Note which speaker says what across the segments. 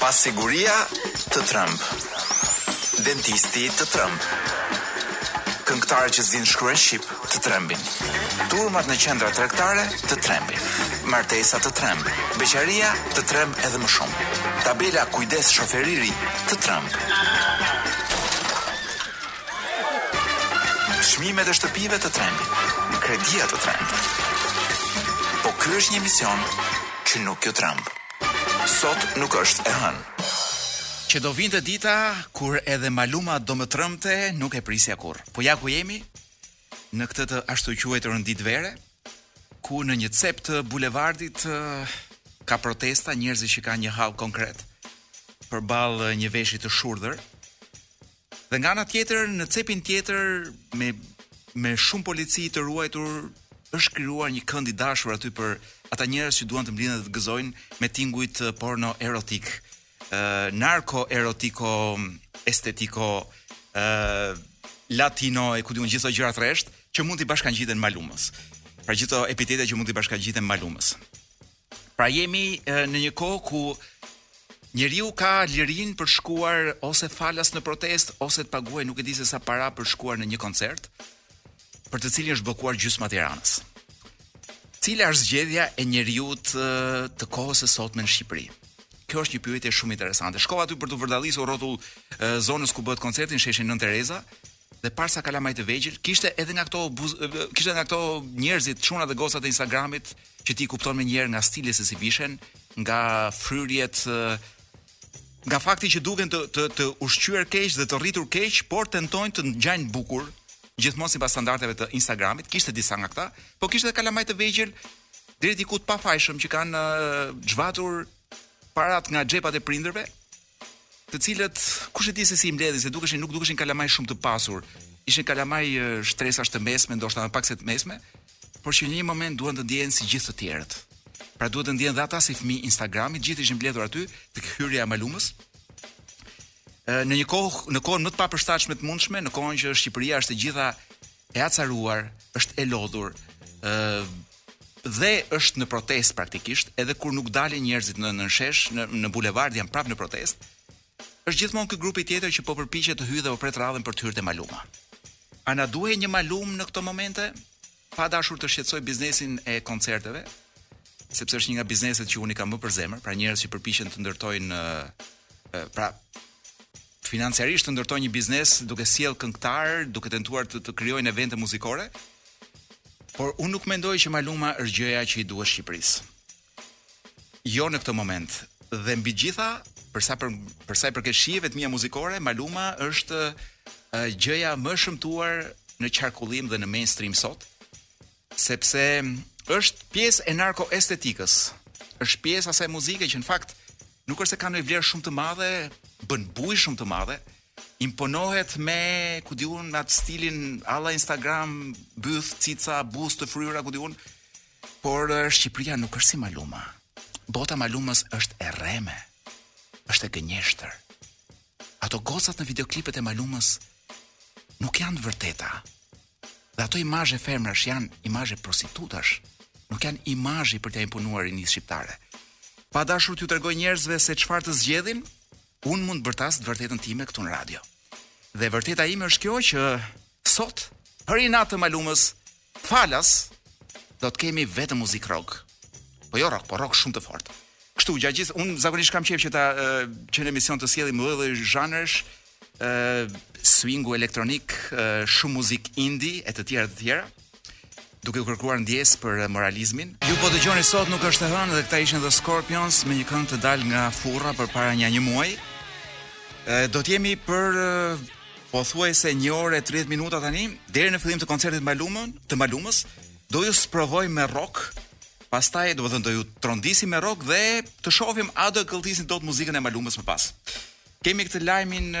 Speaker 1: Pasiguria të tremb, dentisti të tremb, këngëtarët që s'dinë të shkruajnë shqip të trembin, turmat në qendra tregtare të trembin, martesa të tremb, beqaria të tremb edhe më shumë, tabela kujdes shofer i ri të tremb. Çmimet e shtëpive të trembin, kredia të tremb. Po ky është një emision që nuk ju tremb. Sot nuk është e hënë.
Speaker 2: Që do vinte dita kur edhe Maluma do më trembte, nuk e prisja kurrë. Po ja ku jemi në këtë të ashtuquajturën ditë vere, ku në një cep të bulevardit ka protesta njerëzish që kanë një hall konkret përballë një veshi të shurdhër, Dhe nga ana tjetër, në cepin tjetër me me shumë polici të ruajtur është krijuar një kënd i dashur aty për ata njerëz që duan të mblidhen dhe të gëzojnë me tingujt porno erotikë, ë narko erotiko estetiko, ë latino e ku di unë gjithë ato gjëra rresht që mund t'i bashkëngjiten Malumës. Pra gjithë ato epitete që mund t'i bashkëngjiten Malumës. Pra jemi në një kohë ku njeriu ka lirinë për të shkuar ose falas në protestë ose të paguajë nuk e di se sa para për të shkuar në një koncert për të cilin është bllokuar gjysma e Tiranës. Cila është zgjedhja e njeriut të, të kohës së sotme në Shqipëri? Kjo është një pyetje shumë interesante. Shkova aty për t'u vërdallisur rrotull zonës ku bëhet koncerti në sheshin Nënë Tereza, dhe parë sa kalamaj të vegjël, kishte edhe nga këto buz, kishte nga këto njerëzit, çuna dhe goca e Instagramit që ti i kupton menjëherë nga stili se si vishen, nga fryrjet nga fakti që duken të të të ushqyer keq dhe të rritur keq, por tentojnë të ngjajnë bukur, gjithmonë sipas standardeve të Instagramit, kishte disa nga këta, po kishte edhe kalamaj të vegjël deri diku të pafajshëm që kanë zhvatur paratë nga xhepat e prindërve, të cilët kushedi se si i mbledhin, se du nuk dukeshin kalamaj shumë të pasur. Ishin kalamaj shtresash të mesme, ndoshta më pak se të mesme, por që në një moment duan të ndjehen si gjithë të tjerët. Pra duhet të ndjehen dhe ata si fëmijë Instagrami, gjithë ishin mbledhur aty tek hyrja e Malumës. Në një kohë, në kohën më të papërshtatshme të mundshme, në kohën që Shqipëria është e gjitha e acaruar, është e lodhur, ë dhe është në protestë praktikisht, edhe kur nuk dalin njerëzit në në shesh, në në bulevard janë prapë në protestë. Është gjithmonë ky grupi tjetër që po përpiqet të hyjë dhe po pret radhën për të hyrë te Maluma. A na duhej një Malumë në këto momente? Pa dashur të shqetësoj biznesin e koncerteve, sepse është një nga bizneset që unë i kam më për zemër, pra njerëz që përpiqen të ndërtojnë pra financiarisht të ndërtojnë një biznes duke sjellë këngëtarë, duke tentuar të, të krijojnë evente muzikore. Por unë nuk mendoj që Maluma është gjëja që i duhet Shqipërisë. Jo në këtë moment. Dhe mbi të gjitha, për sa për për sa i përket shijeve të mia muzikore, Maluma është uh, gjëja më e shëmtuar në qarkullim dhe në mainstream sot. sepse është pjesë e narkoestetikës. Është pjesë asaj muzike që në fakt nuk është se ka ndonjë vlerë shumë të madhe, bën bujë shumë të madhe, imponohet me, ku di un, me atë stilin alla Instagram, byth, cica, buzë të fryra, ku di un, por eh, Shqipëria nuk është si Maluma. Bota Malumës është e rreme, është e gënjeshtër. Ato gocat në videoklipet e Malumës nuk janë të vërteta. Dhe ato imazhe femrash janë imazhe prostitutash, nuk janë imazhi për t'ia imponuar rinisë shqiptare. Pa dashur t'ju tregoj njerëzve se çfarë të zgjedhin, un mund të bërtas të vërtetën time këtu në radio. Dhe vërteta ime është kjo që sot për inat të Malumës falas do të kemi vetëm muzikë rock. Po jo rock, po rock shumë të fortë. Kështu gjatë gjithë un zakonisht kam qejf që ta që në emision të sjell lloj-lloj zhanresh, swingu elektronik, shumë muzikë indie e të tjera të tjera duke u kërkuar ndjesë për eh, moralizmin. Ju po dëgjoni sot nuk është e hënë dhe këta ishin The Scorpions me një këngë të dalë nga furra përpara një një muaji. Eh, do të jemi për eh, pothuajse një orë e 30 minuta tani, deri në fillim të koncertit të Malumës, të Malumës, do ju sprovoj me rock, pastaj domethënë do ju trondis me rock dhe të shohim a do të gëlltisni dot muzikën e Malumës më pas. Kemi këtë lajmin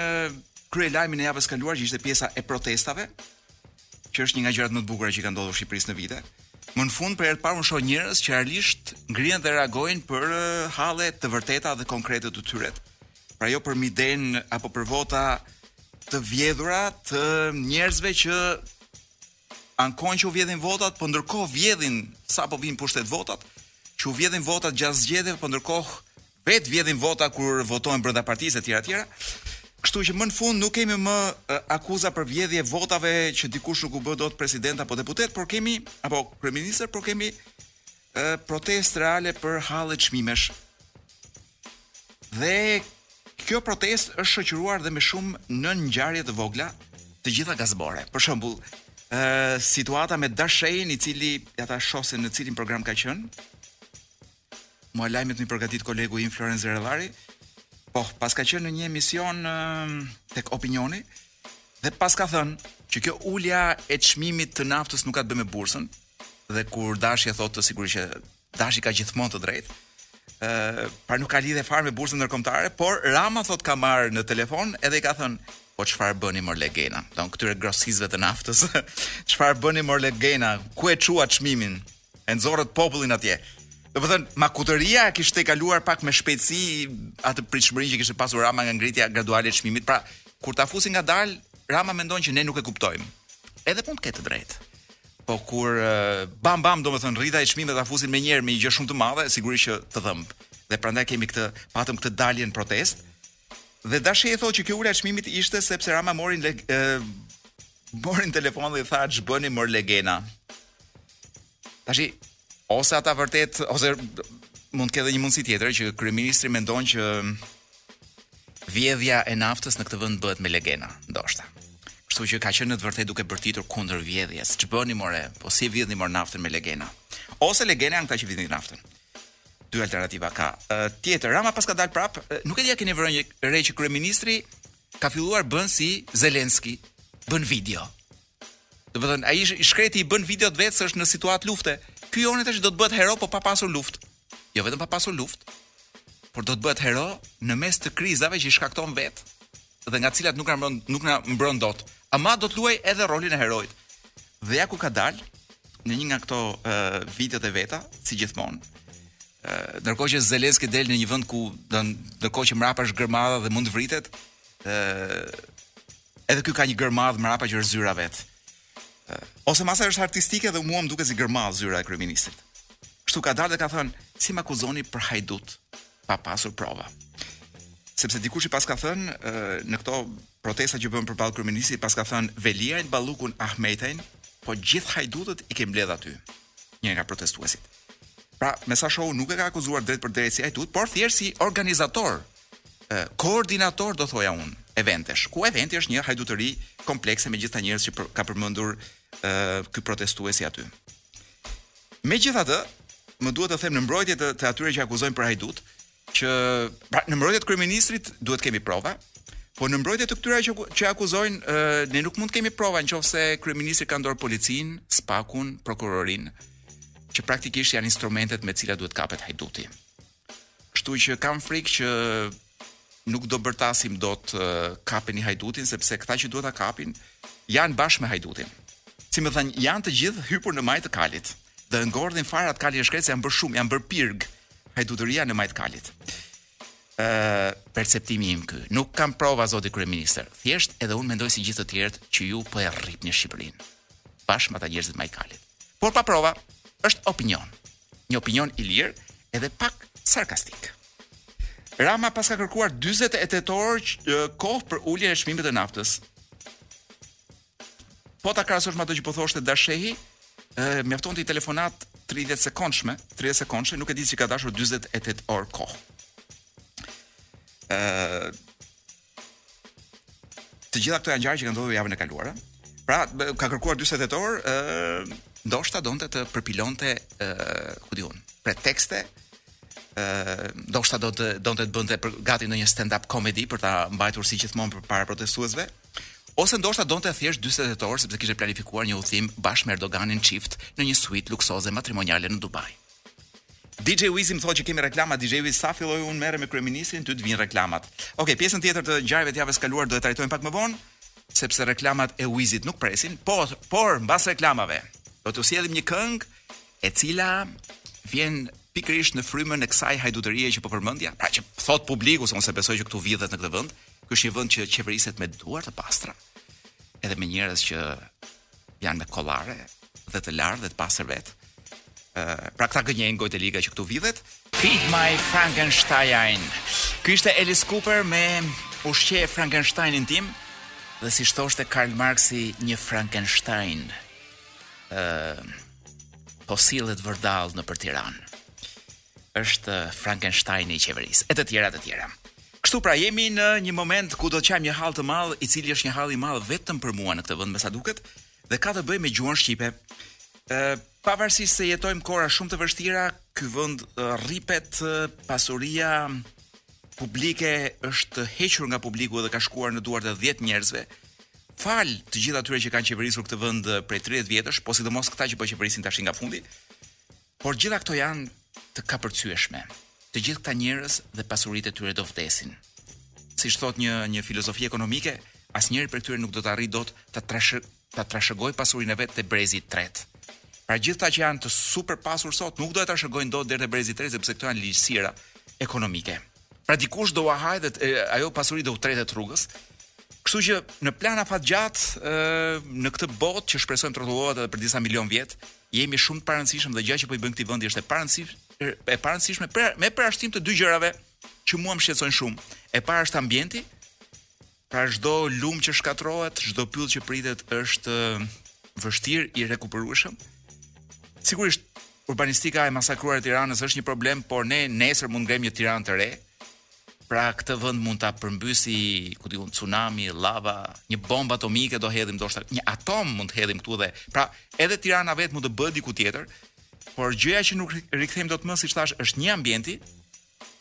Speaker 2: kryelajmin e javës kaluar që ishte pjesa e protestave, që është një nga gjërat më të bukura që kanë ndodhur në Shqipëri në vite. Më në fund për herë të parë unë shoh njerëz që realisht ngrihen dhe reagojnë për halle të vërteta dhe konkrete të tyre. Pra jo për miden apo për vota të vjedhura të njerëzve që ankohen që u vjedhin votat, po ndërkohë vjedhin sapo vijnë në pushtet votat, që u vjedhin votat gjatë zgjedhjeve, po ndërkohë Vetë vjedhin vota kur votojnë brenda partisë etj etj. Kështu që më në fund nuk kemi më akuza për vjedhje votave që dikush nuk u bë dot president apo deputet, por kemi apo kryeministër, por kemi e, protestë reale për halle çmimesh. Dhe kjo protestë është shoqëruar dhe me shumë nënngjarje të vogla, të gjitha gazbore. Për shembull, ë situata me Tashen, i cili a ta shohim në cilin program ka qenë, Mua lajmet m'i përgatit kolegu im Florenc Zerelari. Po, paska qenë në një emision tek Opinioni dhe paska thënë që kjo ulja e çmimit të naftës nuk ka të bëjë me bursën dhe kur Dashi e thotë sigurisht që Dashi ka gjithmonë të drejtë. Ëh, pra nuk ka lidhje fare me bursën ndërkombëtare, por Rama thotë ka marrë në telefon edhe i ka thënë Po çfarë bëni mor legena? domethënë këtyre grosistëve të naftës. Çfarë bëni mor legena? Ku e çuat çmimin? E nxorët popullin atje. Domethënë, makutëria kishte kaluar pak me shpejtësi atë pritshmërinë që kishte pasur Rama nga ngritja graduale e çmimit. Pra, kur ta fusin ngadalë, Rama mendon që ne nuk e kuptojmë. Edhe mund të ketë të drejtë. Po kur eh, bam bam domethënë rritja e çmimit ta fusin me njëherë me një gjë shumë të madhe, sigurisht që të dhëmb. Dhe prandaj kemi këtë patëm këtë daljen në protestë. Dhe Dashi e thotë që kjo ulja e çmimit ishte sepse Rama mori le, e, Mori në telefon dhe i tha ç'bëni mor legena. Tashi ose ata vërtet ose mund të ketë një mundësi tjetër që kryeministri mendon që vjedhja e naftës në këtë vend bëhet me legena, ndoshta. Kështu që ka qenë në të vërtetë duke bërtitur kundër vjedhjes. Ç'bëni more? Po si vjedhni mor naftën me legena? Ose legena janë këta që vjedhin naftën. Dy alternativa ka. Uh, tjetër, Rama paska dalë prap, uh, nuk e di a keni vënë re që kryeministri ka filluar bën si Zelenski, bën video. Domethënë ai i shkreti i bën videot vetë se është në situatë lufte. Ky joni tash do të bëhet hero po pa pasur luftë. Jo vetëm pa pasur luftë, por do të bëhet hero në mes të krizave që i shkakton vetë dhe nga cilat nuk na mbron nuk na mbron dot. Ama do të luaj edhe rolin e heroit. Dhe ja ku ka dalë në një nga këto uh, videot e veta, si gjithmonë, Ndërkohë që Zelenski del në një vend ku do ndërkohë që mrapa është gërmadha dhe mund të vritet, ë edhe ky ka një gërmadhë mrapa që është zyra e vet. Ë ose me sa është artistike dhe mua më duket si gërmadhë zyra e kryeministrit. Kështu ka dalë dhe ka thënë, si më akuzoni për hajdut pa pasur prova. Sepse dikush i paska thënë në këto protesta që u bënë përballë kryeministrisë, paska thënë Veliajn Ballukun Ahmetajn, po gjithë hajdutët i ke mbledh aty. Një nga protestuesit. Pra, me sa shoh unë nuk e ka akuzuar drejtpërdrejt si hajdut, por thjesht si organizator, e, koordinator do thoja unë, eventesh. Ku eventi është një hajdutëri komplekse me gjithë ata njerëz që për, ka përmendur ky protestuesi aty. Megjithatë, më duhet të them në mbrojtje të, të atyre që akuzojnë për hajdut, që pra në mbrojtje të kryeministrit duhet kemi prova, Po në mbrojtje të këtyre që që akuzojnë, uh, ne nuk mund të kemi prova nëse kryeministri ka në dorë policinë, SPAK-un, prokurorinë, që praktikisht janë instrumentet me të cilat duhet kapet hajduti. Kështu që kam frikë që nuk do bërtasim dot uh, kapeni hajdutin sepse këta që duhet ta kapin janë bashkë me hajdutin. Si me thënë, janë të gjithë hypur në majë të kalit dhe e ngordhin fare kalin e shkretë se janë bërë shumë, janë bërë pirg hajdutëria në majë të kalit. Ë perceptimi im ky. Nuk kam prova zoti kryeministër. Thjesht edhe unë mendoj si gjithë të tjerët që ju po e rripni Shqipërinë. Bashkë me ata njerëzit majë kalit. Por pa prova, është opinion. Një opinion i lirë edhe pak sarkastik. Rama paska kërkuar 48 orë kohë për uljen e çmimit të naftës. Po ta krahasosh me atë që po thoshte Dash Shehi, ë mjaftonte një telefonatë 30 sekondshme, 30 sekondshme, nuk e di si ka dashur 48 orë kohë. Ë Të gjitha këto janë ngjarje që kanë ndodhur javën e kaluar. Pra, ka kërkuar 48 orë, ë ndoshta donte të përpilonte ë ku di unë, pretekste ë ndoshta donte të bënte për gati ndonjë stand up comedy për ta mbajtur si gjithmonë përpara protestuesve. Ose ndoshta donte thjesht 48 orë sepse kishte planifikuar një udhëtim bashkë me Erdoganin çift në një suitë luksoze matrimoniale në Dubai. DJ Wizi më thotë që kemi reklama DJ Wizi sa filloj unë merrem me kryeministrin ty të vijnë reklamat. Okej, okay, pjesën tjetër të ngjarjeve të javës së kaluar do e trajtojmë pak më vonë sepse reklamat e Wizit nuk presin, po por mbas reklamave do të sjellim një këngë e cila vjen pikërisht në frymën e kësaj hajdutërie që po përmendja, pra që thotë publiku se unë s'e besoj që këtu vidhet në këtë vend, Ky është një vend që qeveriset me duar të pastra, edhe me njerëz që janë me kollare dhe të larë dhe të pastër vet. Ë, pra këta gënjejnë gojët e liga që këtu vidhet. Feed my Frankenstein. Ky ishte Alice Cooper me ushqe Frankensteinin tim dhe siç thoshte Karl Marksi një Frankenstein. Ë, po sillet vërdallë nëpër Tiranë. është Frankensteini i qeverisë e të tjera të tjera. Kështu pra jemi në një moment ku do të qajmë një hall të madh, i cili është një hall i madh vetëm për mua në këtë vend me sa duket dhe ka të bëjë me gjuhën shqipe. Ë pavarësisht se jetojmë kohëra shumë të vështira, ky vend rripet pasuria publike është hequr nga publiku dhe ka shkuar në duart e 10 njerëzve. Falë të gjithë atyre që kanë qeverisur këtë vend prej 30 vjetësh, po sidomos këta që po qeverisin tashi nga fundi. Por gjitha këto janë të kapërcyeshme. Të gjithë këta njerëz dhe pasuritë e tyre do vdesin. Siç thotë një një filozofi ekonomike, asnjëri prej tyre nuk do të arrijë dot ta trash ta trashëgojë pasurinë e vet te brezi i tretë. Pra gjithë këta që janë të super pasur sot nuk do e trashëgojnë dot deri te brezi i tretë sepse këto janë ligjësi ekonomike. Pra dikush do ua hajë dhe e, ajo pasuri do u tretet rrugës. Kështu që në plan afatgjat ë në këtë botë që shpresojmë të rrotullohet edhe për disa milion vjet, jemi shumë të parëndësishëm dhe gjëja që po i bëjnë këtij vendi është e parëndësishme e parëndësishme për, me përjashtim të dy gjërave që mua më shqetësojnë shumë. E para është ambienti. Pra çdo lum që shkatërrohet, çdo pyll që pritet është vështirë i rekuperueshëm. Sigurisht urbanistika e masakruar e Tiranës është një problem, por ne nesër mund të ngremë një Tiranë të re, Pra këtë vend mund ta përmbysi, ku di unë, tsunami, llava, një bombë atomike do hedhim ndoshta, një atom mund të hedhim këtu dhe pra edhe Tirana vetë mund të bëhet diku tjetër. Por gjëja që nuk rikthejmë dot më, siç thashë, është një ambienti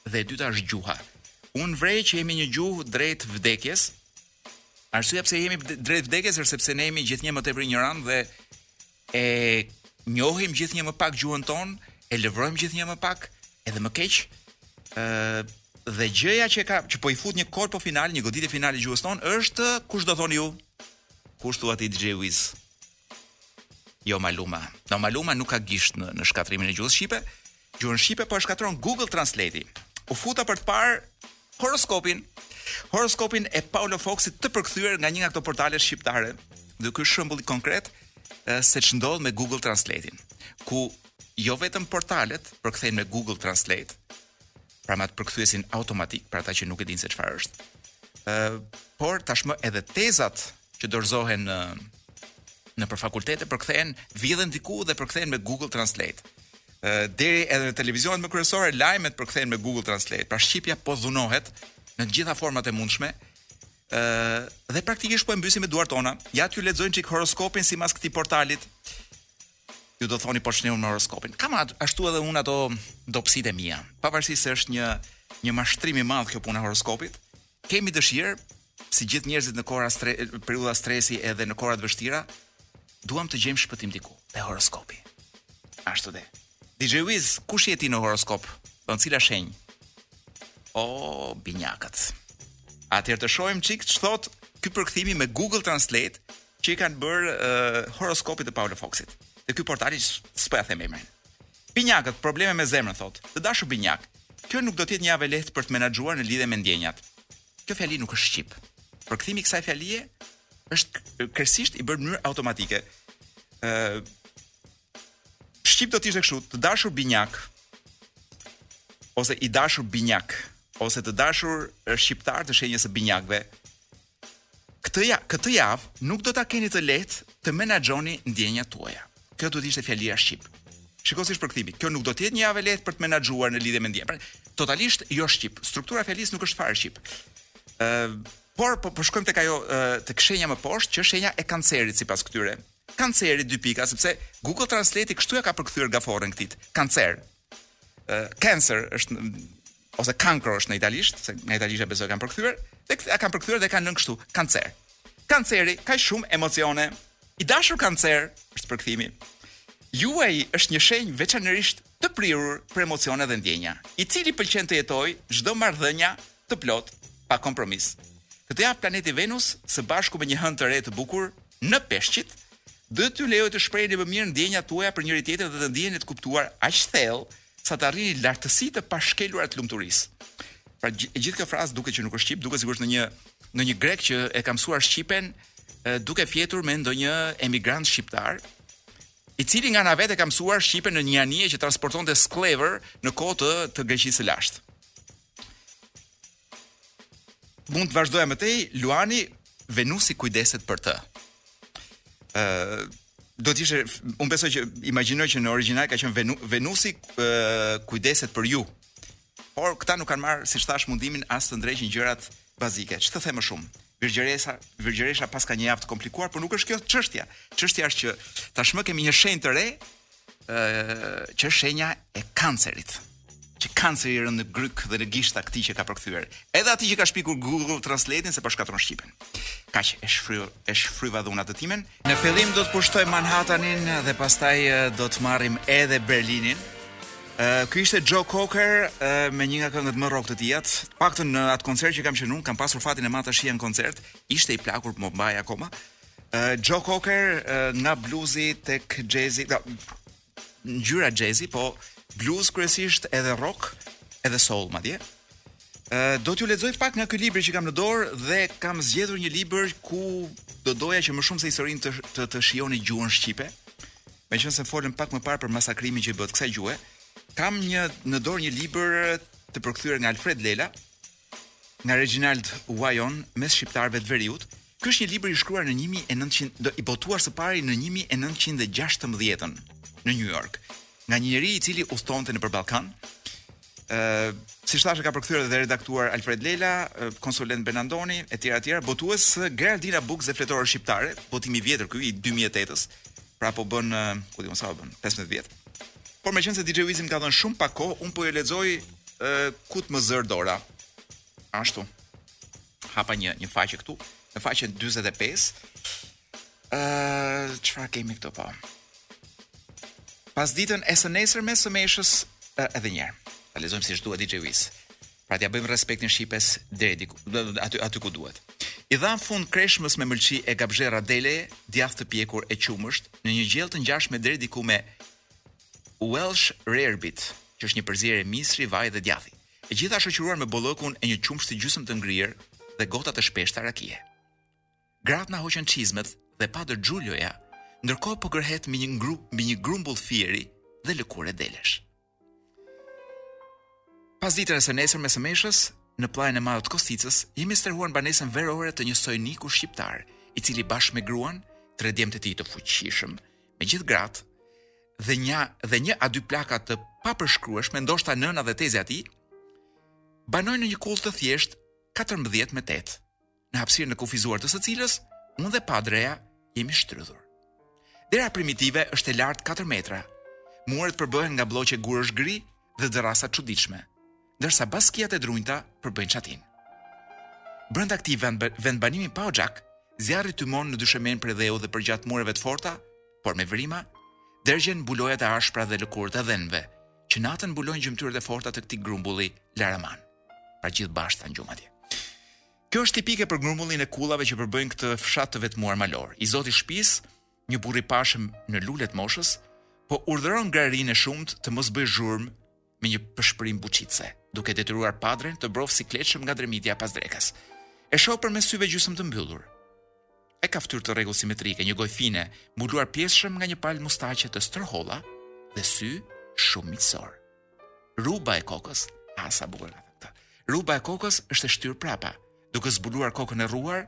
Speaker 2: dhe e dyta është gjuha. Unë vërej që jemi një gjuhë drejt vdekjes. Arsyeja pse jemi drejt vdekjes është sepse ne jemi gjithnjë më tepër injorantë dhe e njohim gjithnjë më pak gjuhën tonë, e lëvrojmë gjithnjë më pak, edhe më keq. ë dhe gjëja që ka që po i fut një kolpo finale, një goditje finale gjuhës tonë është kush do thoni ju? Kush thua ti DJ Wiz? Jo Maluma. No Maluma nuk ka gisht në në shkatërrimin e gjuhës shqipe. Gjuhën shqipe po e shkatërron Google Translate-i. U futa për të parë horoskopin. Horoskopin e Paolo Foxit të përkthyer nga një nga këto portale shqiptare. Dhe ky është shembulli konkret se ç'ndodh me Google Translate-in, ku jo vetëm portalet përkthejnë me Google Translate, pra me atë përkthyesin automatik për ata që nuk e dinë se çfarë është. Ë, por tashmë edhe tezat që dorëzohen në nëpër fakultete përkthehen vidhen diku dhe përkthehen me Google Translate. Ë deri edhe në televizionet më kryesore lajmet përkthehen me Google Translate. Pra shqipja po dhunohet në të gjitha format e mundshme. Ë dhe praktikisht po e mbysim me duart tona. Ja t'ju lexoj një çik horoskopin sipas këtij portalit. Ju do thoni po ç'ne me horoskopin. Kam ashtu edhe unë ato dobësitë e mia. Pavarësisht se është një një mashtrim i madh kjo puna e horoskopit, Kemi dëshirë, si gjithë njerëzit në kohëra stre, periudha stresi edhe në kohëra të vështira, duam të gjejmë shpëtim diku, te horoskopi. Ashtu dhe. DJ Wiz, kush je ti në horoskop? Don cila shenjë? O binjakët. Atëherë të shohim çik ç'thotë ky përkthimi me Google Translate që i kanë bërë uh, horoskopit të Paolo Foxit. Dhe ky portali s'po ia them emrin. Binjakët, probleme me zemrën thotë, Të dashur binjak, kjo nuk do të jetë një javë e lehtë për të menaxhuar në lidhje me ndjenjat. Kjo fjali nuk është shqip. Përkthimi i kësaj fjalie është krejtësisht i bërë në mënyrë automatike. Ë Shqip do të ishte kështu, të dashur binjak ose i dashur binjak ose të dashur shqiptar të shenjës së binjakëve. Këtë ja, këtë javë nuk do ta keni të lehtë të menaxhoni ndjenjat tuaja. Kjo duhet të ishte fjalia shqip. Shiko si është përkthimi. Kjo nuk do të jetë një javë e lehtë për të menaxhuar në lidhje me ndjenjat. Pra, totalisht jo shqip. Struktura e fjalisë nuk është fare shqip. Ë, por po po shkojmë tek ajo tek shenja më poshtë, që është shenja e kancerit sipas këtyre. Kanceri dy pika, sepse Google Translate kështu ja ka përkthyer gaforën këtij. Kancer. Ë, cancer është ose kankro është në italisht, se nga italishtja besoj e kanë përkthyer, dhe e kanë përkthyer dhe e kanë lënë kështu, kancer. Kanceri ka shumë emocione. I dashur kancer, është përkthimi. Juaj është një shenjë veçanërisht të prirur për emocione dhe ndjenja, i cili pëlqen të jetojë çdo marrëdhënia të plot pa kompromis. Këtë javë planeti Venus së bashku me një hënë të re të bukur në peshqit do t'ju lejojë të shprehni më mirë ndjenjat tuaja për njëri tjetrin dhe të ndiheni të kuptuar aq thellë sa të arrini lartësi të pashkeluara të lumturisë. Pra e gjithë kjo frazë duket që nuk është shqip, duket sikur është ndonjë ndonjë grek që e ka mësuar shqipen duke fjetur me ndonjë emigrant shqiptar, i cili nga ana e vet e ka mësuar shqipen në një anije që transportonte skllevër në kohë të të Greqisë së lashtë. Mund të vazhdoja më tej, Luani Venusi kujdeset për të. Ë uh, do të ishte un besoj që imagjinoj që në origjinal ka qenë Venu, Venusi uh, kujdeset për ju. Por këta nuk kanë marrë, siç thashë, mundimin as të ndreqin gjërat bazike. Ç'të them më shumë? Virgjëresa, Virgjëresha paska një javë të komplikuar, por nuk është kjo çështja. Çështja është që tashmë kemi një shenjë të re ë që është shenja e kancerit që kanceri i rëntë në grykë dhe në gishta këtij që ka përkthyer. Edhe atij që ka shpikur Google Translate-in se po shkatërron shqipen. Kaq e shfryv e shfryva dhunën time. Në fillim do të pushtojmë Manhattanin dhe pastaj do të marrim edhe Berlinin. Uh, ky ishte Joe Cocker uh, me një nga këngët më rock të tij. Të paktën në atë koncert që kam qenë unë, kam pasur fatin e madh ta shihja në koncert. Ishte i plakur, po mbahej akoma. Uh, Joe Cocker nga bluzi tek jazzi, disa ngjyra jazzi, po blues kryesisht edhe rock, edhe soul madje. Ë do t'ju lexoj pak nga ky libër që kam në dorë dhe kam zgjedhur një libër ku do doja që më shumë se historinë të të, të shijoni gjuhën shqipe. Meqenëse folëm pak më parë për masakrimin që i bëhet kësaj gjuhe, kam një në dorë një libër të përkthyer nga Alfred Lela, nga Reginald Wyon, mes shqiptarëve të veriut, Ky është një libër i shkruar në një mijë e nëntëqind dhe i botuar së pari në një mijë e nëntëqind dhe gjashtëmbëdhjetën në Nju Jork, nga një njeri i cili udhëtonte nëpër Ballkan. Ë, siç thashë ka përkthyer dhe redaktuar Alfred Lela, konsulent Ben Andoni, etj etj, botues Geraldina Books dhe fletore shqiptare, botim i vjetër ky i 2008-s. Pra po bën, ku di unë sa po bën, 15 vjet. Por meqenëse DJ Wizi më ka dhënë shumë pak kohë, unë po e lexoj ku të më zër dora. Ashtu. Hapa një një faqe këtu, në faqen 45. Ë, uh, çfarë kemi këtu po? Pasditen e së nesërmes së meshës uh, edhe një herë. Ta lexojmë siç duhet DJ Wiz. Pra t'ia bëjmë respektin shqipes deri diku, aty aty ku duhet. I dha fund kreshmës me mëlçi e gabzherra dele, djathë të pjekur e qumësht, në një gjellë të ngjashme deri diku me Welsh Rarebit, që është një përzierje misri, vaj dhe djathi. E gjitha shoqëruar me bollëkun e një qumështi gjysmë të ngrirë dhe gota të shpeshta rakie. Gratë na hoqën çizmet dhe padër Xhulioja, ndërkohë po gërhet mbi një gru, mbi një grumbull fieri dhe lëkure delesh. Pasditen e së nesërmes së meshës, në pllajën e madhe të Kosticës, jemi strehuar në banesën verore të një sojniku shqiptar, i cili bashkë me gruan, tre djemtë e tij të fuqishëm, me gjithë gratë, dhe një dhe një a dy plaka të papërshkrueshme, ndoshta nëna dhe tezja e tij, banojnë në një kullë të thjeshtë 14 me 8, në hapësirën e kufizuar të së cilës unë dhe Padreja jemi shtrydhur. Dera primitive është e lartë 4 metra. Muret përbëhen nga blloqe gurësh gri dhe dërrasa çuditshme. ndërsa baskiat e drunjta përbëjnë çatinë. Brenda këtij vend, vendbanimi pa oxhak, zjarri tymon në dyshemen prej dheu dhe përgjatë mureve të forta, por me vrima, dergjen mbulojat e ashpra dhe lëkurët e dhenve, që natën mbulojnë gjymtyrët e forta të këtij grumbulli laraman. Pra gjithë bashkë flenë gjumë atje. Kjo është tipike për grumbullin e kullave që përbëjnë këtë fshat të vetmuar malor. I zoti i shpisë, një burrë i pashëm në lule të moshës, po urdhëron grarinë e shumtë të mos bëjë zhurmë me një pëshpërimë buçitëse, duke detyruar padren të brofë sikletshëm nga dremitja pas drekës. E shoh përmes syve gjysmë të mbyllur. E ka ftyrë të rregullt simetrike, një gojë fine, mbuluar pjesshëm nga një palë mustaqe të stërholla dhe sy shumë miqësorë. Ruba e kokës, a sa bukur nga të të. Ruba e kokës është e shtyrë prapa, duke zbuluar kokën e rruar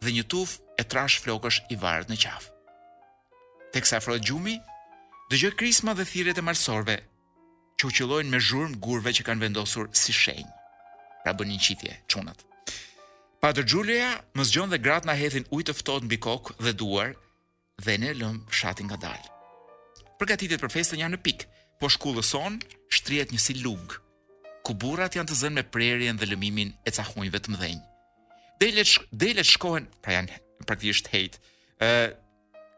Speaker 2: dhe një tufë e trashë flokësh i varet në qafë. Teksa afrohet gjumi, dëgjoj krisma dhe thirrjet e malësorëve që u qëllojnë me zhurmë gurëve që kanë vendosur si shenjë. Pra bëjnë qitje, çunat. Padër Xhulio më zgjon dhe gratë na hedhin ujë të ftohtë mbi kokë dhe duar dhe ne lëmë fshatin ngadalë. Përgatitjet për festën janë në pikë, poshtë udhës sonë shtrihet një si lug, ku burrat janë të zënë me prerjen dhe lëmimin e cahunjve të mëdhenj. Delet, sh delet shkohen, pra janë praktikisht hejt,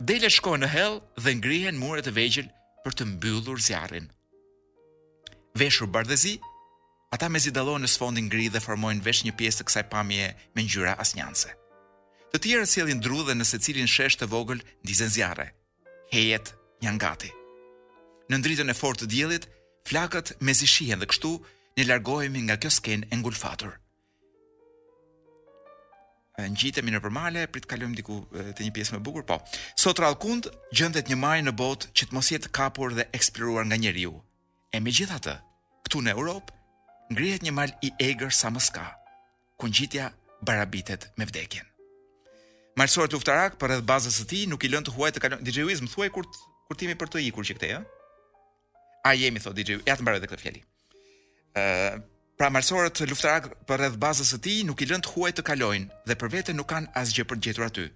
Speaker 2: Delet shkohen në hell dhe ngrihen mure të vegjël për të mbyllur zjarrin. Veshur bardhezi, ata mezi dallohen në sfondin gri dhe formojnë veç një pjesë të kësaj pamje me ngjyra asnjanëse. Të tjerët sjellin dru dhe në secilin shesh të vogël ndizen zjarre. Hejet janë gati. Nën dritën e fortë të diellit, flakët mezi shihen dhe kështu ne largohemi nga kjo skenë e ngulfatur. Ngjitemi nëpër male, prit kalojmë diku te një pjesë më e bukur, po. Sot rrallëkund gjendet një majë në botë që të mos jetë kapur dhe eksploruar nga njeriu. E megjithatë, këtu në Europë ngrihet një mal i egër sa më s'ka, ku ngjitja barabitet me vdekjen. Malsorët luftarakë përreth bazës së tij nuk i lënë të huajt të kalojnë. DJ Wiz më thuaj kur kur të jemi për të ikur që këtej, ëh? A jemi thotë DJ-u, ja të mbaroj edhe këtë fjali. Ë, uh, pra malsorët luftarakë përreth bazës së tij nuk i lënë të huajt të kalojnë dhe për vete nuk kanë asgjë për të gjetur aty,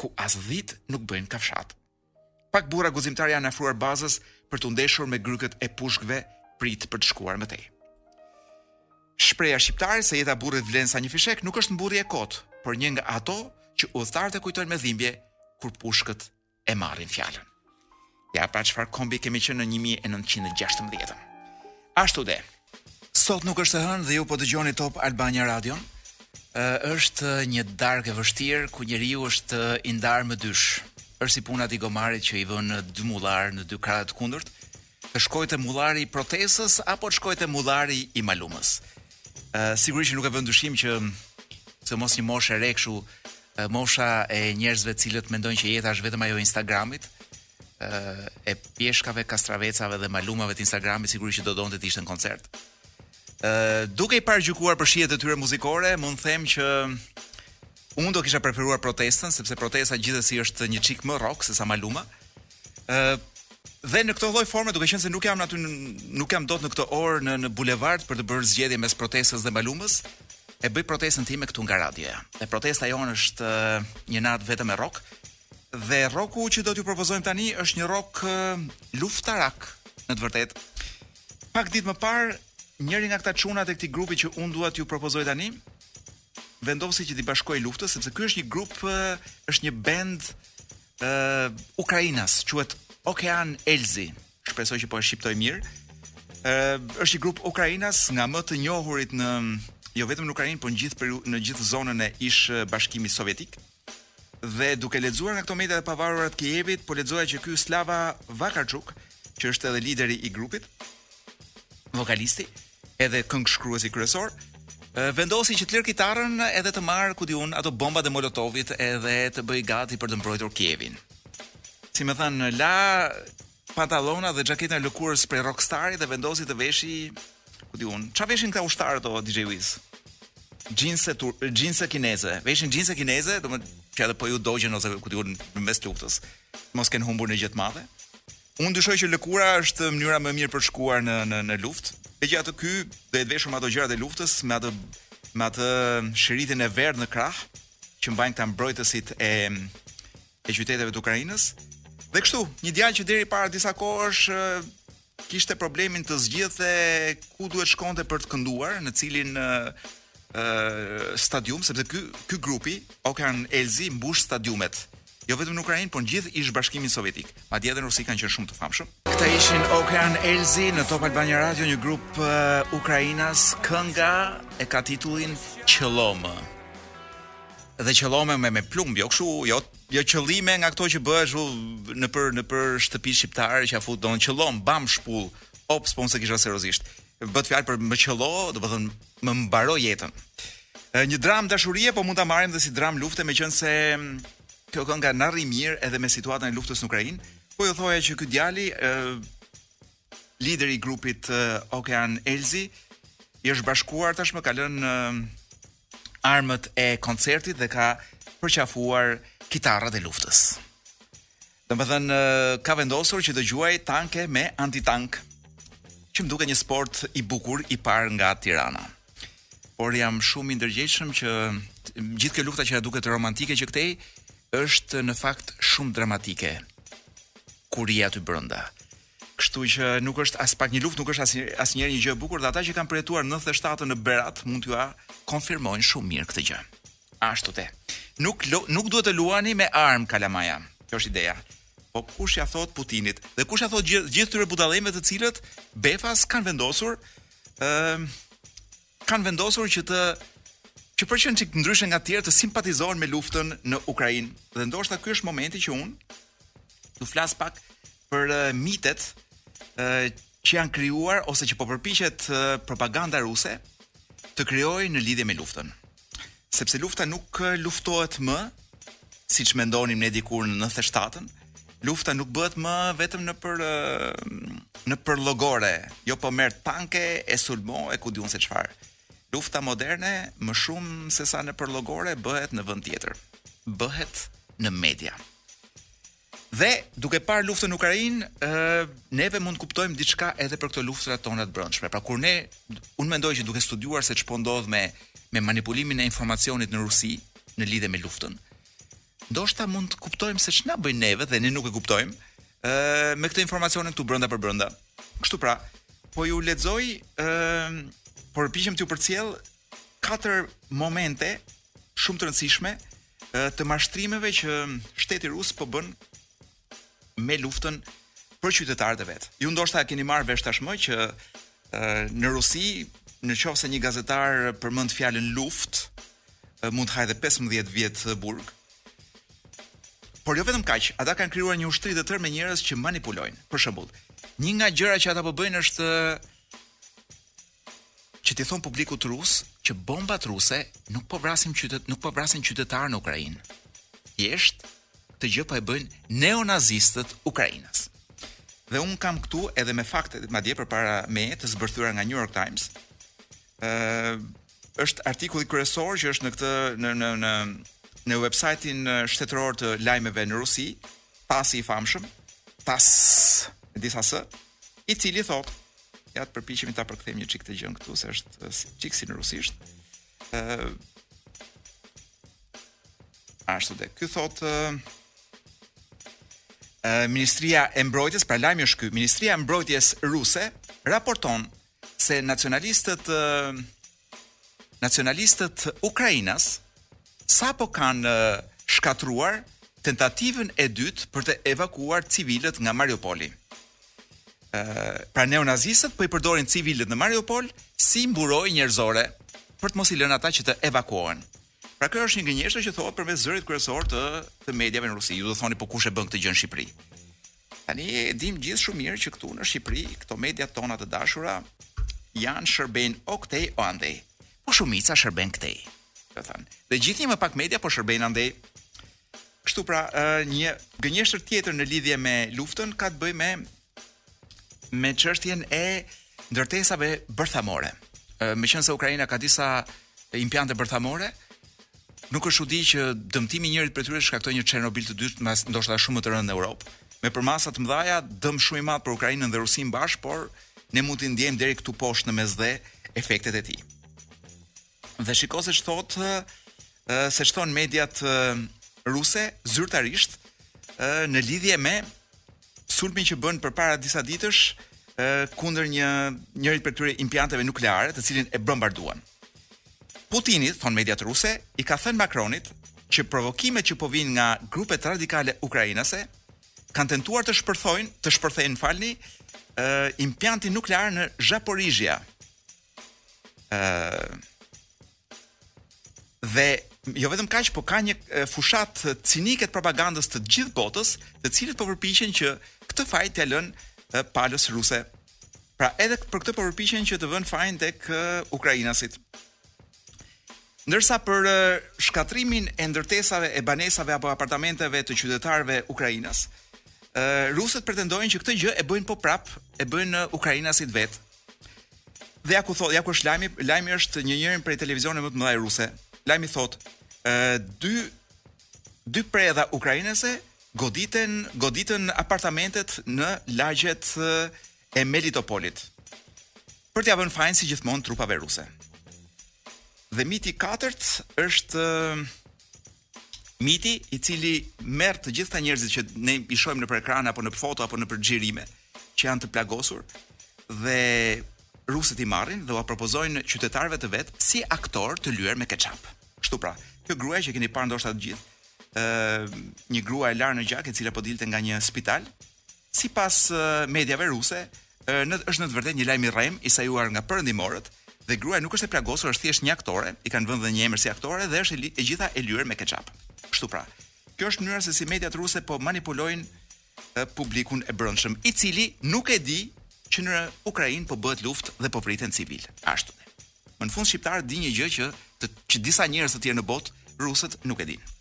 Speaker 2: ku as dhitë nuk bëjnë kafshatë. Pak burra guzimtarë i janë afruar bazës për t'u ndeshur me grykët e pushkëve prit për të shkuar më tej. Shprehja shqiptare se jeta e burrit vlen sa një fishek nuk është mburrje e kotë, por një nga ato që udhëtarët e kujtojnë me dhimbje kur pushkët e marrin fjalën. Ja pra çfarë kombi kemi qenë në 1916-ën. Ashtu de, sot nuk është e hënë dhe ju po dëgjoni Top Albania Radio. Është një darkë e vështirë ku njeriu është i ndarë më dysh. Është si puna e gomarit që i vënë dy mullarë në dy krahë të kundërt, Të shkojë te mullari i protestës apo të shkojë te mullari i malumës. Ë sigurisht që nuk e vë në dyshim që sidomos një moshë e re kështu, mosha e njerëzve të cilët mendojnë që jeta është vetëm ajo e Instagramit, e pjeshkave, kastravecave dhe malumave të Instagramit sigurisht që do donte të ishte në koncert. Ë pa i paragjykuar për shijet e tyre muzikore, mund të them që Unë do kisha preferuar protestën sepse protesta gjithsesi është një çik më rock se sa Maluma. Ë dhe në këtë lloj forme duke qenë se nuk jam aty nuk jam dot në këtë orë në në bulevard për të bërë zgjedhje mes protestës dhe Malumës. E bëj protestën time këtu nga radioja. Dhe protesta jonë është një natë vetëm me rock. Dhe rocku që do t'ju propozojmë tani është një rock luftarak në të vërtetë. Pak ditë më parë, njëri nga këta çunat e këtij grupi që unë dua t'ju propozoj tani, vendosi që t'i bashkohej luftës sepse ky është një grup është një band ë uh, ukrainas, quhet Okean Elzi. Shpresoj që po e shqiptoj mirë. ë uh, është një grup ukrainas nga më të njohurit në jo vetëm në Ukrainë, por në gjithë në gjithë zonën e ish bashkimit sovjetik. Dhe duke lexuar nga këto mediat e pavarura të Kievit, po lexoja që ky Slava Vakarchuk, që është edhe lideri i grupit, vokalisti, edhe këngëshkruesi kryesor, vendosi që të lërë kitarën edhe të marrë ku di un ato bombat e molotovit edhe të bëhej gati për të mbrojtur Kievin. Si me thënë, la Pantallonat dhe xhaketën e lëkurës prej rockstarit dhe vendosi të veshi ku di un. Ça veshin këta ushtarët o DJ Wiz? Xhinse tur, xhinse kineze. Veshin xhinse kineze, domethënë që edhe po iu dogjën ose ku di un në mes luftës. Mos kenë humbur një gjë të madhe. Unë dyshoj që lëkura është mënyra më e mirë për të shkuar në në në luftë. Gjithsesi ky do jetë veshur me ato gjërat e luftës, me atë me atë shiritin e verdhë në krah që mbajnë këta mbrojtësit e e qyteteve të Ukrainës. Dhe kështu, një djalë që deri para disa kohësh kishte problemin të zgjidhte ku duhet shkonte për të kënduar, në cilin stadium sepse ky ky grupi Okean Elzi mbush stadiumet jo vetëm në Ukrainë, por në gjithë ish bashkimin sovjetik. Madje edhe në Rusi kanë qenë shumë të famshëm. Këta ishin Okean Elzi në Top Albania Radio, një grup uh, ukrainas, kënga e ka titullin Qëllomë. dhe qëllomë me me plumb, jo kështu, jo jo qëllime nga këto që bëhen nëpër nëpër shtëpi shqiptare që ja fut, e qëllon, bam shpullë. Op, s'po unë s'e kisha seriozisht. Bëhet fjalë për më qëllo, do të thotë më mbaro jetën. Ë, Një dramë dashurie po mund ta marrim dhe si dramë lufte, meqenëse mm, kjo kënga na rri mirë edhe me situatën e luftës në Ukrainë. Po ju thoja që ky djali ë lideri i grupit ë, Okean Elzi i është bashkuar tashmë ka lënë ë, armët e koncertit dhe ka përqafuar kitarrat e luftës. Domethënë, ka vendosur që të gjuajë tanke me antitank, që më duket një sport i bukur i parë nga Tirana. Por jam shumë i ndërgjegjshëm që gjithë kjo lufta që na duket romantike që këtej, është në fakt shumë dramatike. Kur je aty brënda. Kështu që nuk është aspak një luftë, nuk është asnjë asnjëherë një gjë e bukur dhe ata që kanë përjetuar 97-ën në Berat mund t'jua konfirmojnë shumë mirë këtë gjë. Ashtu de. Nuk lo, nuk duhet të luani me armë kalamaja. Kjo është ideja. Po kush ja thot Putinit dhe kush ja thot gjithë gjithë këtyre budallenjve të cilët befas kanë vendosur ë kanë vendosur që të që për t'qenë çik ndryshe nga të tjerët të simpatizohen me luftën në Ukrainë dhe ndoshta ky është momenti që un do flas pak për uh, mitet uh, që janë krijuar ose që po përpiqet uh, propaganda ruse të krijojë në lidhje me luftën. Sepse lufta nuk luftohet më siç mendonim ne dikur në 97-ën. Lufta nuk bëhet më vetëm nëpër nëpër llogore, jo po merr tanke e sulmo e ku di un se çfarë. Lufta moderne më shumë sesa nëpër llogore bëhet në vend tjetër. Bëhet në media. Dhe duke parë luftën në Ukrainë, ë neve mund të kuptojmë diçka edhe për këto luftëra tona të brendshme. Pra kur ne unë mendoj që duke studiuar se ç'po ndodh me me manipulimin e informacionit në Rusi në lidhje me luftën, ndoshta mund të kuptojmë se ç'na bëjnë neve dhe ne nuk e kuptojmë, ë me këtë informacionin këtu brenda për brenda. Kështu pra, po ju lexoj ë po përpiqem t'ju përcjell katër momente shumë të rëndësishme të mashtrimeve që shteti rus po bën me luftën për qytetarët e vet. Ju ndoshta e keni marrë vesh tashmë që në Rusi, në qoftë se një gazetar përmend fjalën luftë, mund të hajë 15 vjet burg. Por jo vetëm kaq, ata kanë krijuar një ushtri të tërë me njerëz që manipulojnë. Për shembull, një nga gjërat që ata po bëjnë është që t'i thonë publikut rus që bombat ruse nuk po vrasin qytet, nuk po vrasin qytetarë në Ukrainë. Thjesht këtë gjë po e bëjnë neonazistët ukrainas. Dhe un kam këtu edhe me fakte madje përpara me të zbërthyera nga New York Times. ë është artikulli kryesor që është në këtë në në në në websajtin shtetëror të lajmeve në Rusi, TASS-i i famshëm, TASS, dy s-ë, i cili thotë Ja të përpiqemi ta përkthejmë një çik të gjën këtu se është çik si në rusisht. Ë Ashtu de, ky thotë Ministria e Mbrojtjes, pra lajmi është ky, Ministria e Mbrojtjes ruse raporton se nacionalistët Nacionalistët ukrainas sapo kanë shkatërruar tentativën e dytë për të evakuuar civilët nga Mariupoli. Ë, pra neonazistët po i përdorin civilët në Mariupol si mburojë njerëzore për të mos i lënë ata që të evakuohen. Pra kjo është një gënjeshtër që thuhet përmes zërit kryesor të të mediave në Rusi. Ju do thoni po kush e bën këtë gjë në Shqipëri? Tani e dimë gjithë shumë mirë që këtu në Shqipëri këto media tona të dashura janë shërbejnë o këtej o andej. Po shumica shërben këtej. Domethënë, dhe gjithnjë më pak media po shërbejnë andej. Kështu pra, një gënjeshtër tjetër në lidhje me luftën ka të bëjë me me çështjen e ndërtesave bërthamore. Meqenëse Ukraina ka disa impiante bërthamore, Nuk është çudi që dëmtimi i njërit prej tyre të shkaktojë një Çernobil të dytë, mbas ndoshta edhe shumë më të rëndë në Europë. Me përmasa të mëdha, dëm shumë i madh për Ukrainën dhe Rusinë bashkë, por ne mund t'i ndjejmë deri këtu poshtë në Mesdhe efektet e tij. Dhe shiko se ç'thotë se ç'thonë mediat ruse zyrtarisht në lidhje me sulmin që bënë përpara disa ditësh kundër një njërit prej këtyre impianteve nukleare, të cilin e bombarduan. Putini, thonë mediat ruse, i ka thënë Macronit që provokimet që po vijnë nga grupet radikale ukrainase kanë tentuar të shpërthojnë, të shpërthejnë, falni, ë implantin nuklear në Zaporizhia. ë Dhe jo vetëm kaq, po ka një fushatë cinike të propagandës të gjithë botës, të cilët po përpiqen që këtë faj t'ia lënë palës ruse Pra edhe për këtë po përpiqen që të vënë fajin tek ukrainasit. Ndërsa për shkatërrimin e ndërtesave e banesave apo apartamenteve të qytetarëve ukrainas, rusët pretendojnë që këtë gjë e bëjnë po prapë, e bëjnë ukrainasit vetë. Dhe ja ku thotë, ja ku është lajmi, lajmi është në njërin prej televizioneve më të mëdha ruse. Lajmi thotë, ë dy Dy predha ukrainase goditen goditën apartamentet në lagjet e Melitopolit. Për t'ia vënë fajin si gjithmonë trupave ruse. Dhe miti i katërt është miti i cili merr të gjithë këta njerëzit që ne i shohim nëpër ekrane apo nëpër foto apo nëpër xhirime që janë të plagosur dhe rusët i marrin dhe ua propozojnë qytetarëve të vet si aktorë të lyer me ketchup. Kështu pra, kjo gruaja që keni parë ndoshta të gjithë, ë një grua e larë në gjak e cila po dilte nga një spital, sipas mediave ruse, në, është në të vërtetë një lajm i rremë i sajuar nga perëndimorët dhe gruaja nuk është e plagosur, është thjesht një aktore, i kanë vënë dhe një emër si aktore dhe është e, li, e gjitha e lyer me ketchup. Kështu pra. Kjo është mënyra se si mediat ruse po manipulojnë të publikun e brendshëm, i cili nuk e di që në Ukrainë po bëhet luftë dhe po vriten civilë. Ashtu dhe. Më në fund shqiptarët dinë një gjë që të, që disa njerëz të tjerë në botë, rusët nuk e dinë.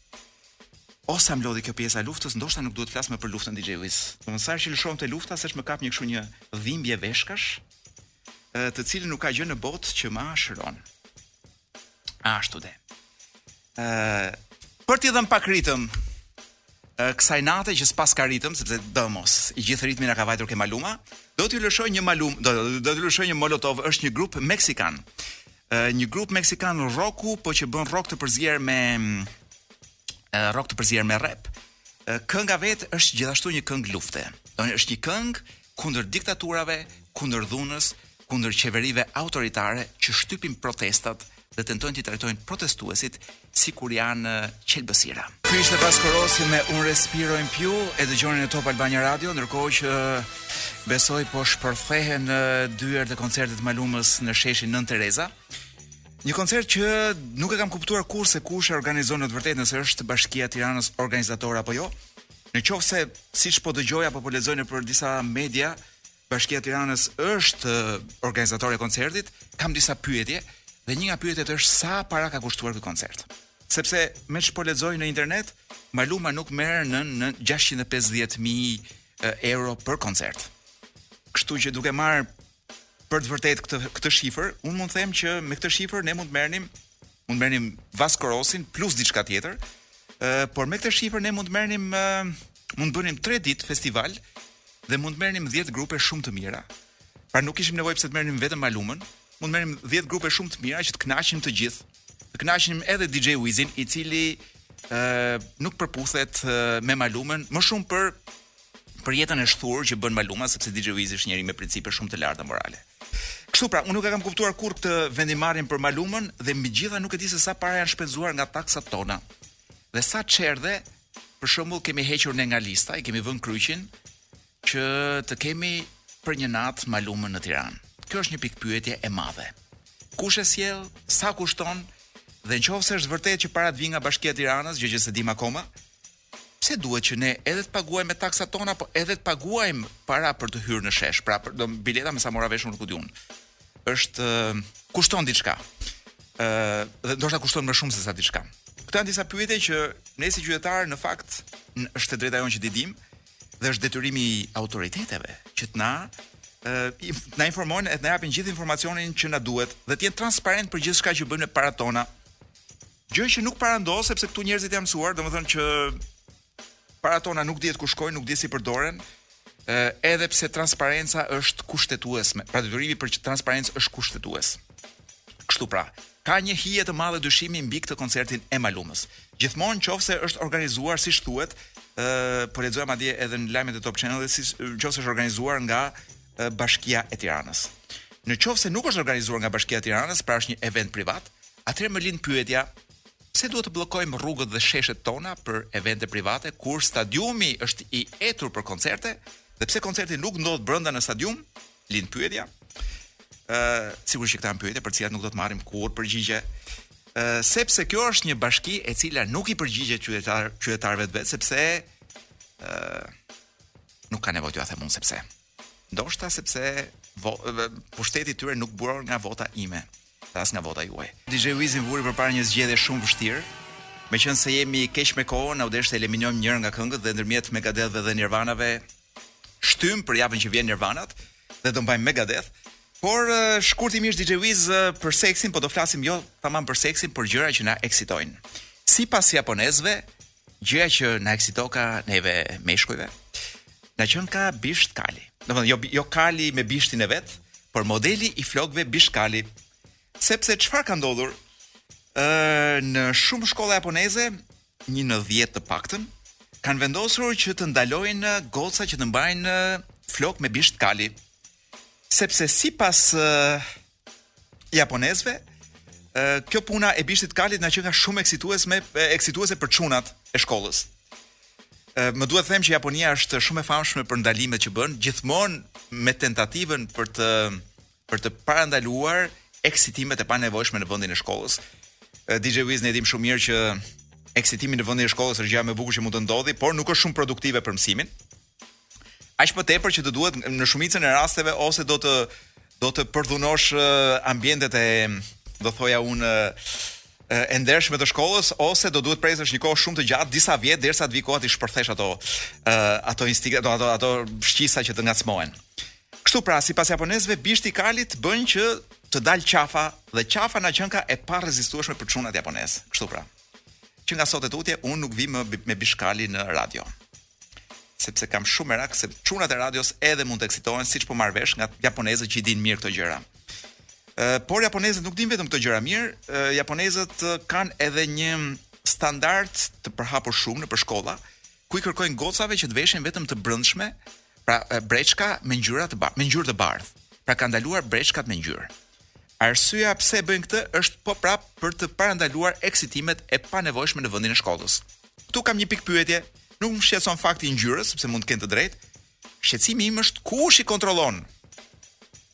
Speaker 2: O sa më lodhi kjo pjesa e luftës, ndoshta nuk duhet të flas më për luftën DJ Luis. Domethënë sa që lëshohem te lufta, seç më kap një kështu një dhimbje veshkash, të cilën nuk ka gjë në botë që ma shëron. Ashtu de. Ë për t'i dhënë pak ritëm kësaj nate që s'paska ritëm sepse domosdo gjithë ritmi na ka vajtur ke Maluma, do t'ju lëshoj një Malum, do do t'ju lëshoj një Molotov, është një grup meksikan. Ë një grup meksikan rocku, po që bën rock të përzier me rock të përzier me rap. Kënga vetë është gjithashtu një këngë lufte. Do është një këngë kundër diktaturave, kundër dhunës, kundër qeverive autoritare që shtypin protestat dhe tentojnë t'i trajtojnë protestuesit sikur janë qelbësira. Ky ishte Vasco Rossi me Un Respiro in Più, e dëgjoni në Top Albania Radio, ndërkohë që besoj po shpërthehen dyert e koncertit të Malumës në sheshin Nën Tereza. Një koncert që nuk e kam kuptuar kurrë se kush e organizon në të vërtetë nëse është Bashkia e Tiranës organizatore apo jo. Në qoftë se siç po dëgjoj apo po lexoj nëpër disa media, Bashkia e Tiranës është organizatore e koncertit, kam disa pyetje dhe një nga pyetjet është sa para ka kushtuar ky koncert. Sepse me ç'po lexoj në internet, Maluma nuk merr nën 650.000 euro për koncert. Kështu që duke marrë për të vërtetë këtë këtë shifër, unë mund të them që me këtë shifër ne mund të merrnim mund të merrnim Vasco Rossin plus diçka tjetër. Ë, uh, por me këtë shifër ne mund të merrnim uh, mund të bënim 3 ditë festival dhe mund të merrnim 10 grupe shumë të mira. Pra nuk kishim nevojë pse të merrnim vetëm Malumën, mund të merrnim 10 grupe shumë të mira që të kënaqnim të gjithë. Të kënaqnim edhe DJ Wizin, i cili ë uh, nuk përputhet uh, me Malumën, më shumë për Për jetën e shthurë që bën Maluma sepse DJ Wiz është njeri me principe shumë të larta morale. Kështu pra, unë nuk e kam kuptuar kurrë këtë vendimmarrjen për Malumën dhe mbi të gjitha nuk e di se sa para janë shpenzuar nga taksat tona. Dhe sa çerdhe për shembull kemi hequr ne nga lista, i kemi vënë kryqin që të kemi për një natë Malumën në Tiranë. Kjo është një pikëpyetje e madhe. Kush e sjell, sa kushton dhe në qoftë se është e vërtetë që paratë vijnë nga Bashkia e Tiranës, gjë që s'e dim akoma, Pse duhet që ne edhe të paguajmë me taksat tona, po edhe të paguajmë para për të hyrë në shesh, pra për do bileta me sa mora vesh unë ku di unë. Është kushton diçka. Ë, dhe ndoshta kushton më shumë se sa diçka. Këto janë disa pyetje që ne si qytetarë në fakt është e drejta jonë që t'i dimë dhe është detyrimi i autoriteteve që të na ë na informojnë e të na japin gjithë informacionin që na duhet dhe të jenë transparentë për gjithçka që bëjnë me paratë tona. Gjë që nuk para ndodh sepse këtu njerëzit janë mësuar, domethënë që paratë tona nuk dihet ku shkojnë, nuk dihet si përdoren, edhe pse transparenca është kushtetuese, pra detyrimi për transparencë është kushtetues. Kështu pra, ka një hije të madhe dyshimi mbi këtë koncertin e Malumës. Gjithmonë në qoftë se është organizuar siç thuhet, ë po lexoj madje edhe në lajmet e Top Channel-it në qoftë se është organizuar nga Bashkia e Tiranës. Në qoftë se nuk është organizuar nga Bashkia e Tiranës, pra është një event privat, atëherë më lind pyetja, pse duhet të bllokojmë rrugët dhe sheshet tona për evente private kur stadiumi është i etur për koncerte dhe pse koncerti nuk ndodh brenda në stadium? Lind pyetja. Ë, uh, sigurisht që këto janë pyetje për të cilat nuk do të marrim kurrë përgjigje. Ë, uh, sepse kjo është një bashki e cila nuk i përgjigjet qytetar qytetarëve të vet, sepse ë uh, nuk ka nevojë t'ua them unë sepse. Ndoshta sepse pushteti i tyre nuk buron nga vota ime, as nga vota juaj. DJ Wizin e vura përpara një zgjedhje shumë vështirë. Meqenëse jemi keq me kohën, na u desh të eliminojmë njërën nga këngët dhe ndërmjet Megadethve dhe Nirvanave shtymë për javën që vjen Nirvanat dhe do mbajmë Megadeth. Por shkurtimisht DJ Wiz për seksin, po do flasim jo tamam për seksin, por gjëra që na eksitojnë. Sipas japonezëve, Gjëja që na eksitoka neve meshkujve, na qenka bisht kali. Domethënë, jo, jo kali me bishtin e vet, por modeli i flokëve bisht kali. Sepse çfarë ka ndodhur, ë në shumë shkolla japoneze, një në 10 të paktën, kanë vendosur që të ndalojnë goca që të mbajnë flok me bisht kali. Sepse sipas japonezëve kjo puna e bishtit kalit na qenka shumë eksituesme, eksituese për çunat e shkollës. Më duhet të them që Japonia është shumë e famshme për ndalimet që bën, gjithmonë me tentativën për të për të parandaluar eksitimet e panevojshme në vendin e shkollës. DJ Wiz ne dimë shumë mirë që eksitimi në vendin e shkollës është gjëja më e bukur që mund të ndodhi, por nuk është shumë produktive për mësimin. aq më tepër që do duhet në shumicën e rasteve ose do të do të përdhunosh ambientet e do thoja unë e ndershme të shkollës ose do duhet presësh një kohë shumë të gjatë, disa vjet derisa të vi koha t'i shpërthesh ato ato instinkte, ato ato ato shqisa që të ngacmohen. Kështu pra, sipas japonezëve, bishti i kalit bën që të dalë qafa dhe qafa na qenka e parezistueshme për çunat japonezë. Kështu pra. Që nga sot e tutje un nuk vi më me bisht kali në radio. sepse kam shumë merak se çunat e radios edhe mund të eksitohen siç po marr vesh nga japonezët që i dinë mirë këto gjëra. Ë por japonezët nuk dinë vetëm këto gjëra mirë, ë, japonezët kanë edhe një standard të përhapur shumë nëpër shkolla, ku i kërkojnë gocave që të veshin vetëm të brendshme, pra breçka me ngjyra të bardhë, me ngjyrë të bardhë. Pra kanë ndaluar breçkat me ngjyrë. Arsyeja pse e bëjnë këtë është po prap për të parandaluar eksitimet e panevojshme në vendin e shkollës. Ktu kam një pikëpyetje, nuk më shqetëson fakti i ngjyrës, sepse mund të kenë të drejtë. Shqetësimi im është kush i kontrollon?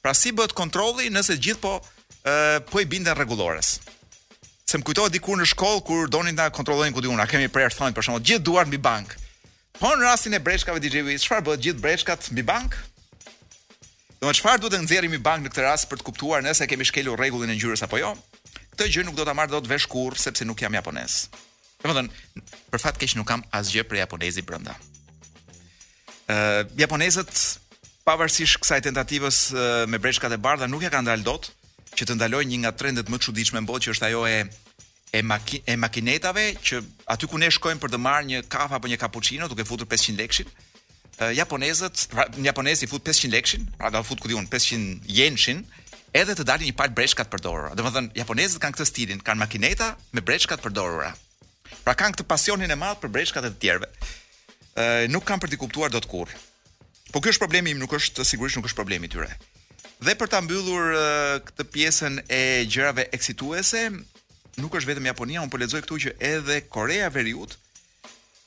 Speaker 2: Pra si bëhet kontrolli nëse të gjithë po ë po i binden rregullores? Se më kujtohet dikur në shkollë kur donin të na kontrollonin ku di un, a kemi prerë thonjtë për shkak të gjithë duart mbi bankë. Po në rastin e breçkave DJ Wiz, çfarë bëhet gjithë breçkat mbi bankë? Do të çfarë duhet të nxjerrim mbi bankë në këtë rast për të kuptuar nëse kemi shkelur rregullin e ngjyrës apo jo? Këtë gjë nuk do ta marr dot vesh kurrë sepse nuk jam japonez. Domethënë, për fat keq nuk kam asgjë prej japonezi brenda. Ë, uh, japonezët pavarësisht kësaj tentativës uh, me breçkat e bardha nuk ja kanë dalë dot që të ndalojnë një nga trendet më të çuditshme në botë që është ajo e e makinetave që aty ku ne shkojmë për të marrë një kafe apo një cappuccino duke futur 500 lekshin, japonezët, pra, një japonez i fut 500 lekshin, pra do fut ku di unë 500 yenshin, edhe të dalin një palë breçka të përdorura. Domethënë, japonezët kanë këtë stilin, kanë makineta me breçka të përdorura. Pra kanë këtë pasionin e madh për breçkat e të tjerëve. Ë nuk kam për t'i kuptuar dot kurrë. Po ky është problemi im, nuk është sigurisht nuk është problem i tyre. Dhe për ta mbyllur këtë pjesën e gjërave eksituese, nuk është vetëm Japonia, unë po lexoj këtu që edhe Korea e Veriut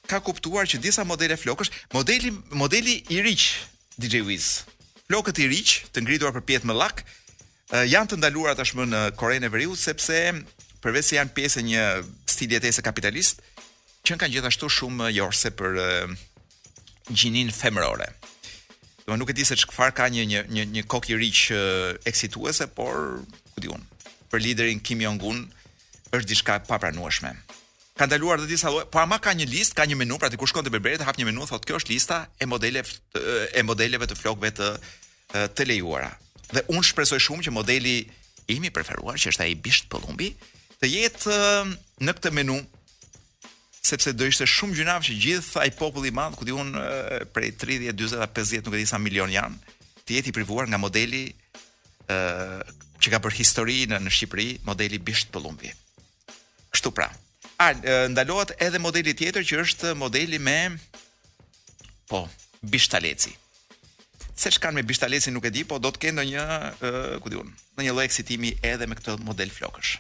Speaker 2: ka kuptuar që disa modele flokësh, modeli modeli iriq, DJ Wiz. Flokët iriq, të ngritur përpjetë me llak, Janë të ndaluara tashmë në Korenë e Veriut sepse përveç se janë pjesë e një stili jetese kapitalist, qenkan gjithashtu shumë joshës për gjinin femërore. Do nuk e di se çfarë ka një një një një kokë iriq eksituese, por ku di unë. Për liderin Kim Jong Un është diçka e papranueshme. Ka ndaluar dhe disa lloje, po ama ka një listë, ka një menu, pra ti kur shkon te berberi të hap një menu, thotë kjo është lista e modeleve e modeleve të flokëve të të lejuara. Dhe unë shpresoj shumë që modeli im i preferuar, që është ai bisht pëllumbi, të jetë në këtë menu sepse do ishte shumë gjynah që gjithë ai popull i madh, ku di unë prej 30, 40, 50, nuk e di sa milion janë, të jetë i privuar nga modeli ë që ka bërë histori në në Shqipëri, modeli bisht pëllumbi. Kështu pra. A ndalohet edhe modeli tjetër që është modeli me po, bishtaleci. Se ç'kanë me bishtalecin nuk e di, po do të kenë ndonjë, ku di unë, ndonjë lloj eksitimi edhe me këtë model flokësh.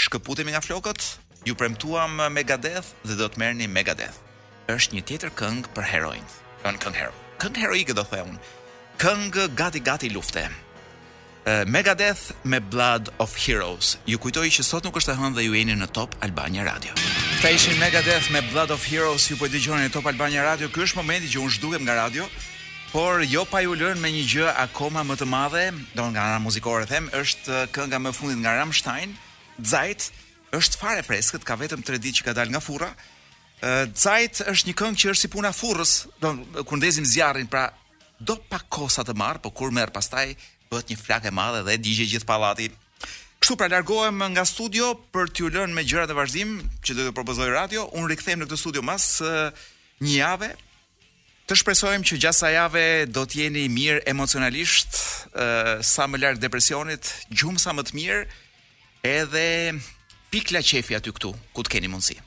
Speaker 2: Shkëputemi nga flokët, ju premtuam Megadeth dhe do të merrni Megadeth. Është një tjetër këngë për heronj. Do këngë hero. Këngë heroike do thoja unë. Këngë gati gati lufte. Megadeth me Blood of Heroes. Ju kujtoj që sot nuk është e hënë dhe ju jeni në Top Albania Radio. Këta ishin Megadeth me Blood of Heroes, ju po i dëgjoni në Top Albania Radio. Ky është momenti që unë zhdukem nga radio, por jo pa ju lënë me një gjë akoma më të madhe, do nga ana muzikore them, është uh, kënga më e fundit nga Rammstein, Zeit, është fare e freskët, ka vetëm 3 ditë që ka dalë nga furra. Ë uh, Zeit është një këngë që është si puna e furrës, do kur ndezim zjarrin, pra Do pak kohë sa të marrë, po kur merr pastaj bëhet një flakë e madhe dhe digjet gjithë pallati. Kështu pra largohem nga studio për t'ju lënë me gjërat në vazhdim që do ju propozojë radio. Unë rikthehem në këtë studio mas një jave. Të shpresojmë që gjatë kësaj jave do të jeni mirë emocionalisht, uh, sa më larg depresionit, gjumë sa më të mirë, edhe pikla qejfi aty këtu, ku të keni mundësi.